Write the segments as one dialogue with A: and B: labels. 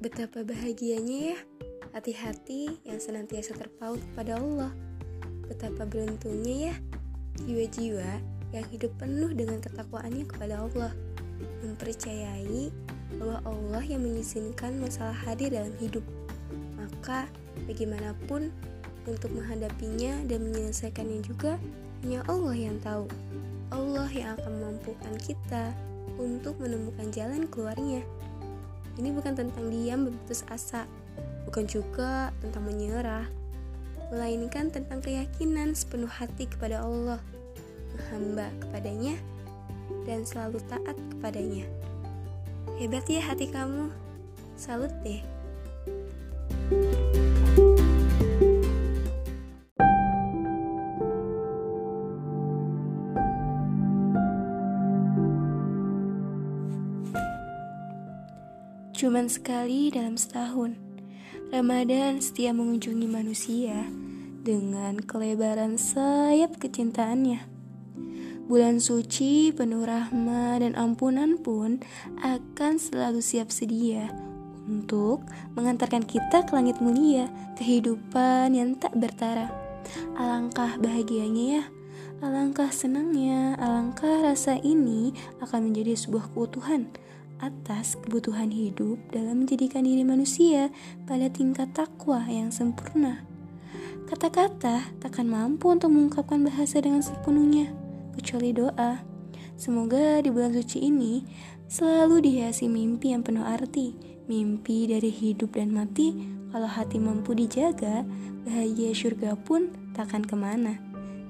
A: Betapa bahagianya ya hati-hati yang senantiasa terpaut kepada Allah. Betapa beruntungnya ya jiwa-jiwa yang hidup penuh dengan ketakwaannya kepada Allah, mempercayai bahwa Allah yang mengizinkan masalah hadir dalam hidup. Maka bagaimanapun untuk menghadapinya dan menyelesaikannya juga hanya Allah yang tahu. Allah yang akan memampukan kita untuk menemukan jalan keluarnya. Ini bukan tentang diam berputus asa, bukan juga tentang menyerah, melainkan tentang keyakinan sepenuh hati kepada Allah, menghamba kepadanya, dan selalu taat kepadanya. Hebat ya hati kamu, salut deh. Cuman sekali dalam setahun, Ramadan setia mengunjungi manusia dengan kelebaran sayap kecintaannya. Bulan suci penuh rahmat dan ampunan pun akan selalu siap sedia untuk mengantarkan kita ke langit mulia, kehidupan yang tak bertara. Alangkah bahagianya ya, alangkah senangnya, alangkah rasa ini akan menjadi sebuah keutuhan atas kebutuhan hidup dalam menjadikan diri manusia pada tingkat takwa yang sempurna. Kata-kata takkan mampu untuk mengungkapkan bahasa dengan sepenuhnya, kecuali doa. Semoga di bulan suci ini selalu dihiasi mimpi yang penuh arti, mimpi dari hidup dan mati. Kalau hati mampu dijaga, bahagia surga pun takkan ke mana.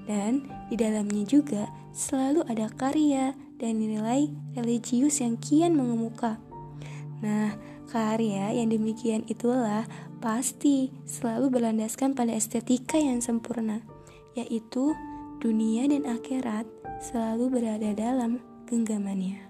A: Dan di dalamnya juga selalu ada karya dan nilai religius yang kian mengemuka. Nah, karya yang demikian itulah pasti selalu berlandaskan pada estetika yang sempurna, yaitu dunia dan akhirat selalu berada dalam genggamannya.